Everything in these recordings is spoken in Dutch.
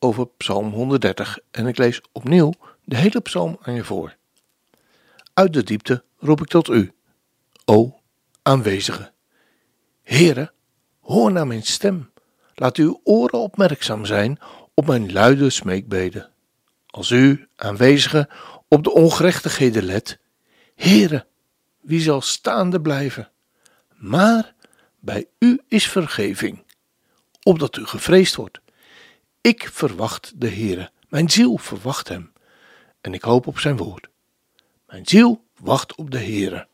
over Psalm 130 en ik lees opnieuw de hele psalm aan je voor. Uit de diepte roep ik tot u, o aanwezige. Heere, hoor naar mijn stem. Laat uw oren opmerkzaam zijn op mijn luide smeekbeden. Als u, aanwezige, op de ongerechtigheden let, Heere, wie zal staande blijven? Maar bij u is vergeving, opdat u gevreesd wordt. Ik verwacht de Heere, mijn ziel verwacht hem, en ik hoop op zijn woord. Mijn ziel wacht op de Heere,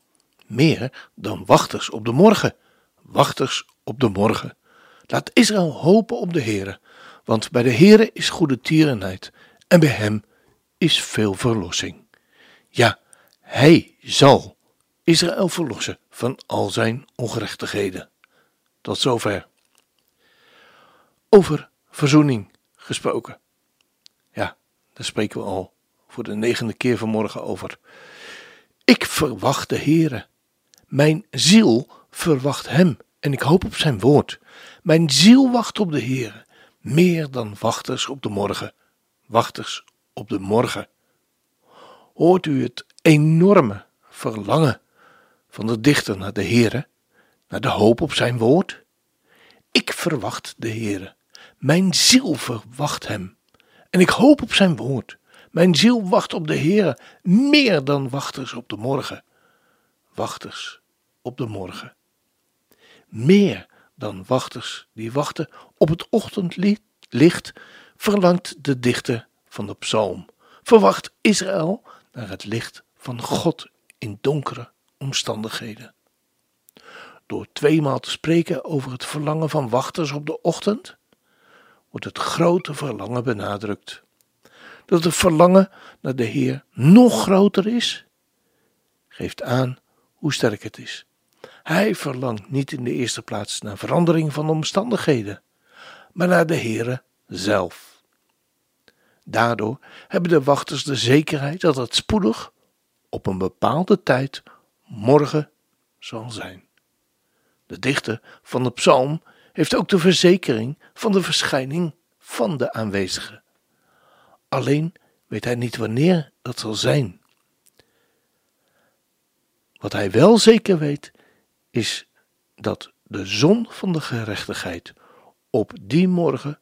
meer dan wachters op de morgen, wachters op de morgen. Laat Israël hopen op de Heere, want bij de Heere is goede tierenheid, en bij hem is veel verlossing. Ja, hij zal Israël verlossen van al zijn ongerechtigheden. Tot zover. Over verzoening gesproken. Ja, daar spreken we al voor de negende keer vanmorgen over. Ik verwacht de Heere. Mijn ziel verwacht Hem en ik hoop op Zijn woord. Mijn ziel wacht op de Heere, meer dan wachters op de morgen. Wachters op de morgen. Hoort u het enorme verlangen van de dichter naar de Heere, naar de hoop op Zijn woord? Ik verwacht de Heere. Mijn ziel verwacht Hem. En ik hoop op Zijn woord. Mijn ziel wacht op de Heere, meer dan wachters op de morgen. Wachters op de morgen. Meer dan wachters die wachten op het ochtendlicht, verlangt de dichter van de psalm. Verwacht Israël naar het licht van God in donkere omstandigheden. Door tweemaal te spreken over het verlangen van wachters op de ochtend, wordt het grote verlangen benadrukt. Dat het verlangen naar de Heer nog groter is, geeft aan hoe sterk het is. Hij verlangt niet in de eerste plaats naar verandering van omstandigheden, maar naar de Heere zelf. Daardoor hebben de wachters de zekerheid dat het spoedig, op een bepaalde tijd, morgen zal zijn. De dichter van de psalm heeft ook de verzekering van de verschijning van de aanwezige. Alleen weet hij niet wanneer dat zal zijn. Wat hij wel zeker weet, is dat de zon van de gerechtigheid op die morgen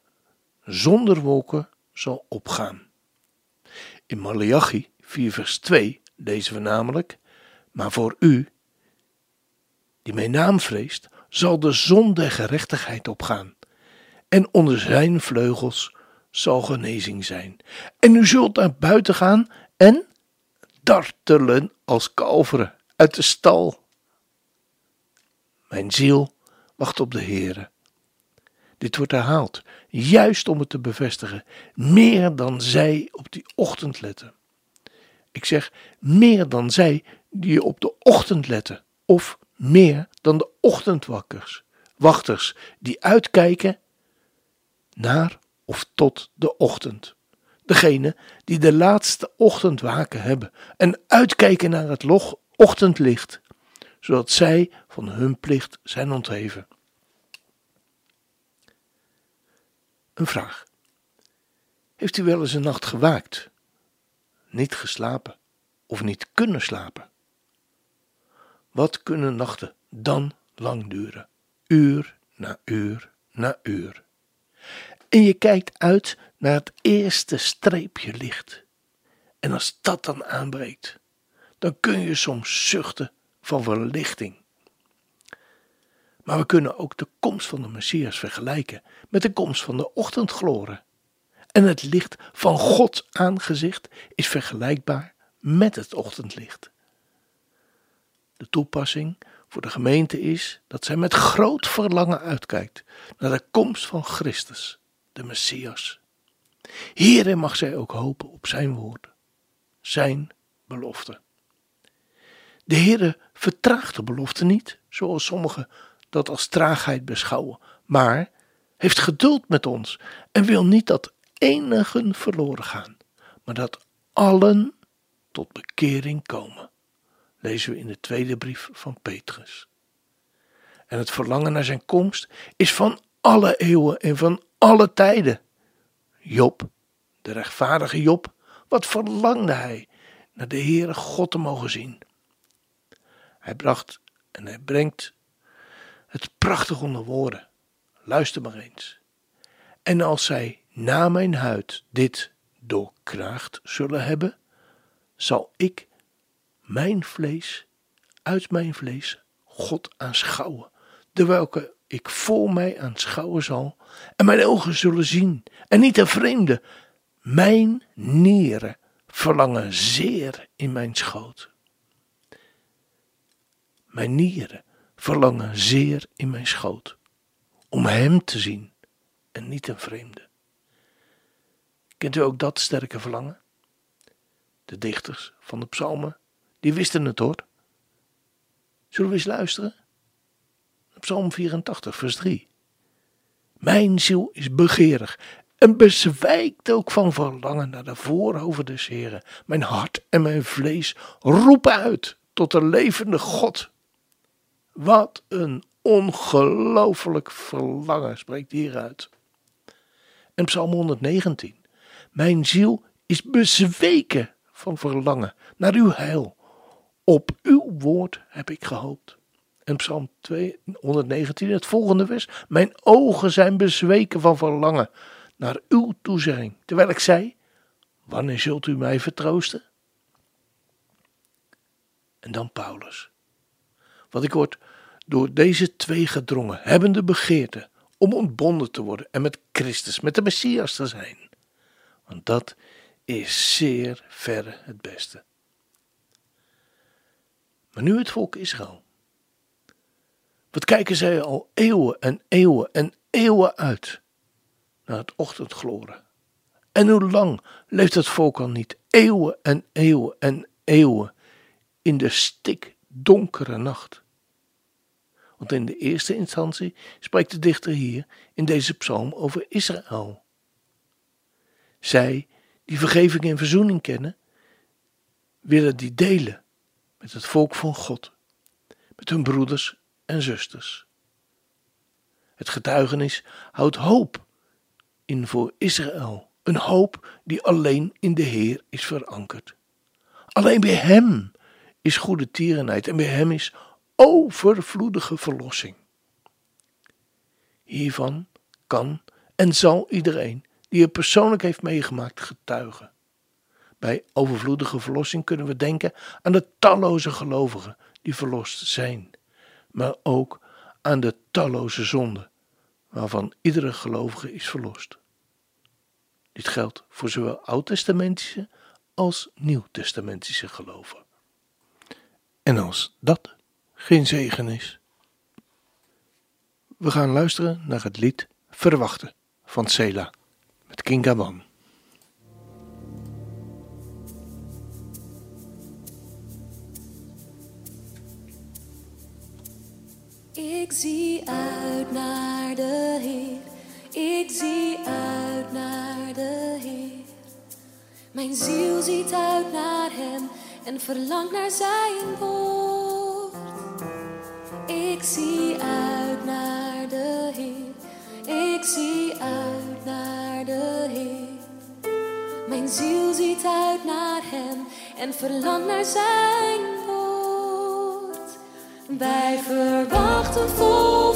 zonder wolken zal opgaan. In Malachi 4 vers 2 lezen we namelijk, maar voor u, die mijn naam vreest, zal de zon der gerechtigheid opgaan, en onder zijn vleugels zal genezing zijn. En u zult naar buiten gaan en dartelen als kalveren uit de stal. Mijn ziel wacht op de Heere. Dit wordt herhaald, juist om het te bevestigen, meer dan zij op die ochtend letten. Ik zeg meer dan zij die op de ochtend letten, of meer dan de ochtendwakkers, wachters die uitkijken naar of tot de ochtend. Degene die de laatste ochtendwaken hebben en uitkijken naar het ochtendlicht, zodat zij van hun plicht zijn ontheven. Een vraag. Heeft u wel eens een nacht gewaakt, niet geslapen of niet kunnen slapen? Wat kunnen nachten dan lang duren? Uur na uur na uur. En je kijkt uit naar het eerste streepje licht. En als dat dan aanbreekt, dan kun je soms zuchten van verlichting. Maar we kunnen ook de komst van de Messias vergelijken met de komst van de ochtendgloren. En het licht van Gods aangezicht is vergelijkbaar met het ochtendlicht. De toepassing voor de gemeente is dat zij met groot verlangen uitkijkt naar de komst van Christus, de Messias. Hierin mag zij ook hopen op zijn woorden, zijn belofte. De Heere vertraagt de belofte niet, zoals sommigen dat als traagheid beschouwen, maar heeft geduld met ons en wil niet dat enigen verloren gaan, maar dat allen tot bekering komen. Lezen we in de tweede brief van Petrus. En het verlangen naar zijn komst is van alle eeuwen en van alle tijden. Job, de rechtvaardige Job, wat verlangde hij naar de Heere God te mogen zien. Hij bracht en hij brengt het prachtig onder woorden. Luister maar eens. En als zij na mijn huid dit doorkraagd zullen hebben, zal ik mijn vlees uit mijn vlees God aanschouwen, de welke ik voor mij aanschouwen zal, en mijn ogen zullen zien, en niet een vreemde. Mijn nieren verlangen zeer in mijn schoot. Mijn nieren verlangen zeer in mijn schoot, om Hem te zien en niet een vreemde. Kent u ook dat sterke verlangen? De dichters van de psalmen, die wisten het hoor. Zullen we eens luisteren? Psalm 84, vers 3. Mijn ziel is begeerig en bezwijkt ook van verlangen naar de voorhoven des Heren. Mijn hart en mijn vlees roepen uit tot de levende God. Wat een ongelooflijk verlangen spreekt hieruit. En Psalm 119. Mijn ziel is bezweken van verlangen naar uw heil. Op uw woord heb ik gehoopt. En Psalm 219, het volgende vers. Mijn ogen zijn bezweken van verlangen naar uw toezegging. Terwijl ik zei, wanneer zult u mij vertroosten? En dan Paulus. Wat ik word door deze twee gedrongen, hebbende begeerte om ontbonden te worden en met Christus, met de Messias te zijn. Want dat is zeer verre het beste. Maar nu het volk Israël. Wat kijken zij al eeuwen en eeuwen en eeuwen uit naar het ochtendgloren. En hoe lang leeft het volk al niet? Eeuwen en eeuwen en eeuwen in de stikdonkere nacht. Want in de eerste instantie spreekt de dichter hier in deze psalm over Israël. Zij die vergeving en verzoening kennen, willen die delen met het volk van God, met hun broeders en zusters. Het getuigenis houdt hoop in voor Israël, een hoop die alleen in de Heer is verankerd. Alleen bij Hem is goede tierenheid en bij Hem is overvloedige verlossing. Hiervan kan en zal iedereen die het persoonlijk heeft meegemaakt getuigen. Bij overvloedige verlossing kunnen we denken aan de talloze gelovigen die verlost zijn maar ook aan de talloze zonden waarvan iedere gelovige is verlost. Dit geldt voor zowel oud-testamentische als nieuw-testamentische geloven. En als dat geen zegen is, we gaan luisteren naar het lied Verwachten van Sela met King Gaban. Ik zie uit naar de Heer, ik zie uit naar de Heer. Mijn ziel ziet uit naar Hem en verlangt naar Zijn woord. Ik zie uit naar de Heer, ik zie uit naar de Heer. Mijn ziel ziet uit naar Hem en verlangt naar Zijn. Wij verwachten vol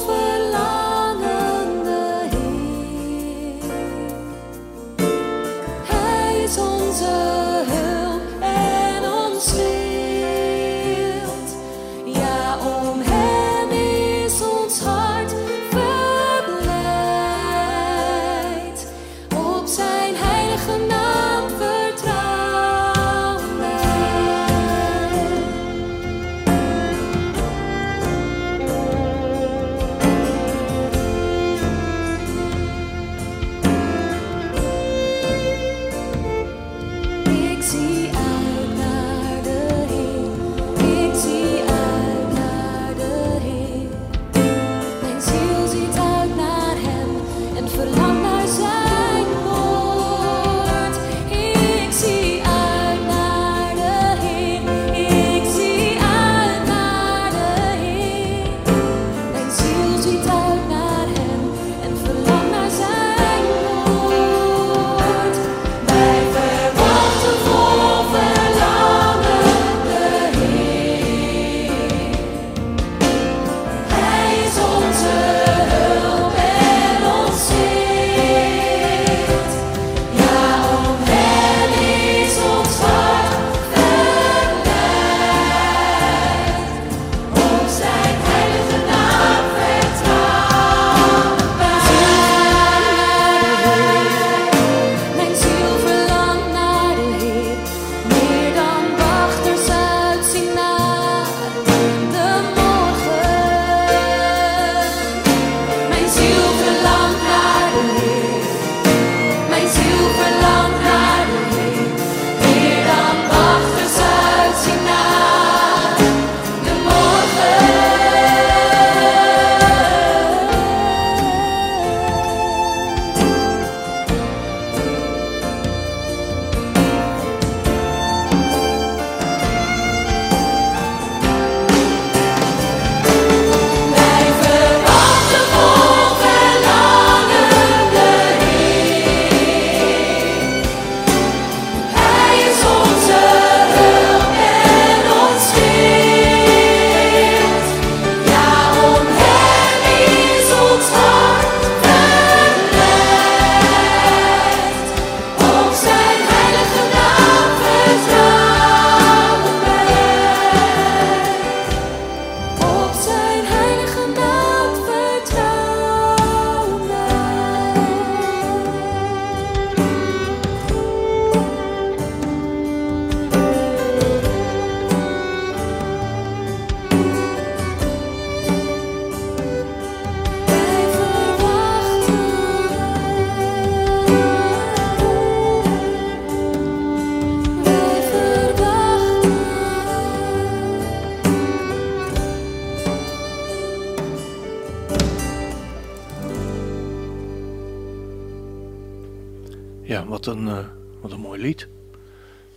eh, wat een mooi lied.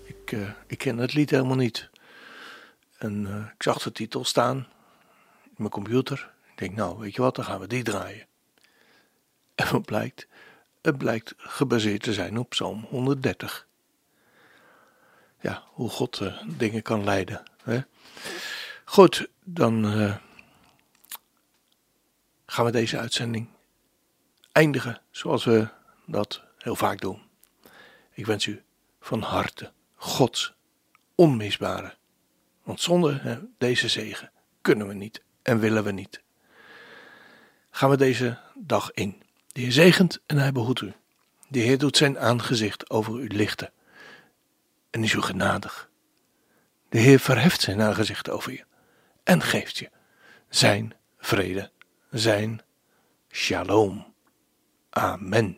Ik, eh, ik ken het lied helemaal niet. En eh, ik zag de titel staan in mijn computer. Ik denk, nou, weet je wat, dan gaan we die draaien. En wat blijkt? Het blijkt gebaseerd te zijn op Psalm 130. Ja, hoe God dingen kan leiden. Hè? Goed, dan gaan we deze uitzending eindigen zoals we dat heel vaak doen. Ik wens u van harte Gods onmisbare. Want zonder deze zegen kunnen we niet en willen we niet. Gaan we deze dag in. De Heer zegent en hij behoedt u. De Heer doet zijn aangezicht over u lichten en is u genadig. De Heer verheft zijn aangezicht over je en geeft je zijn vrede, zijn shalom. Amen.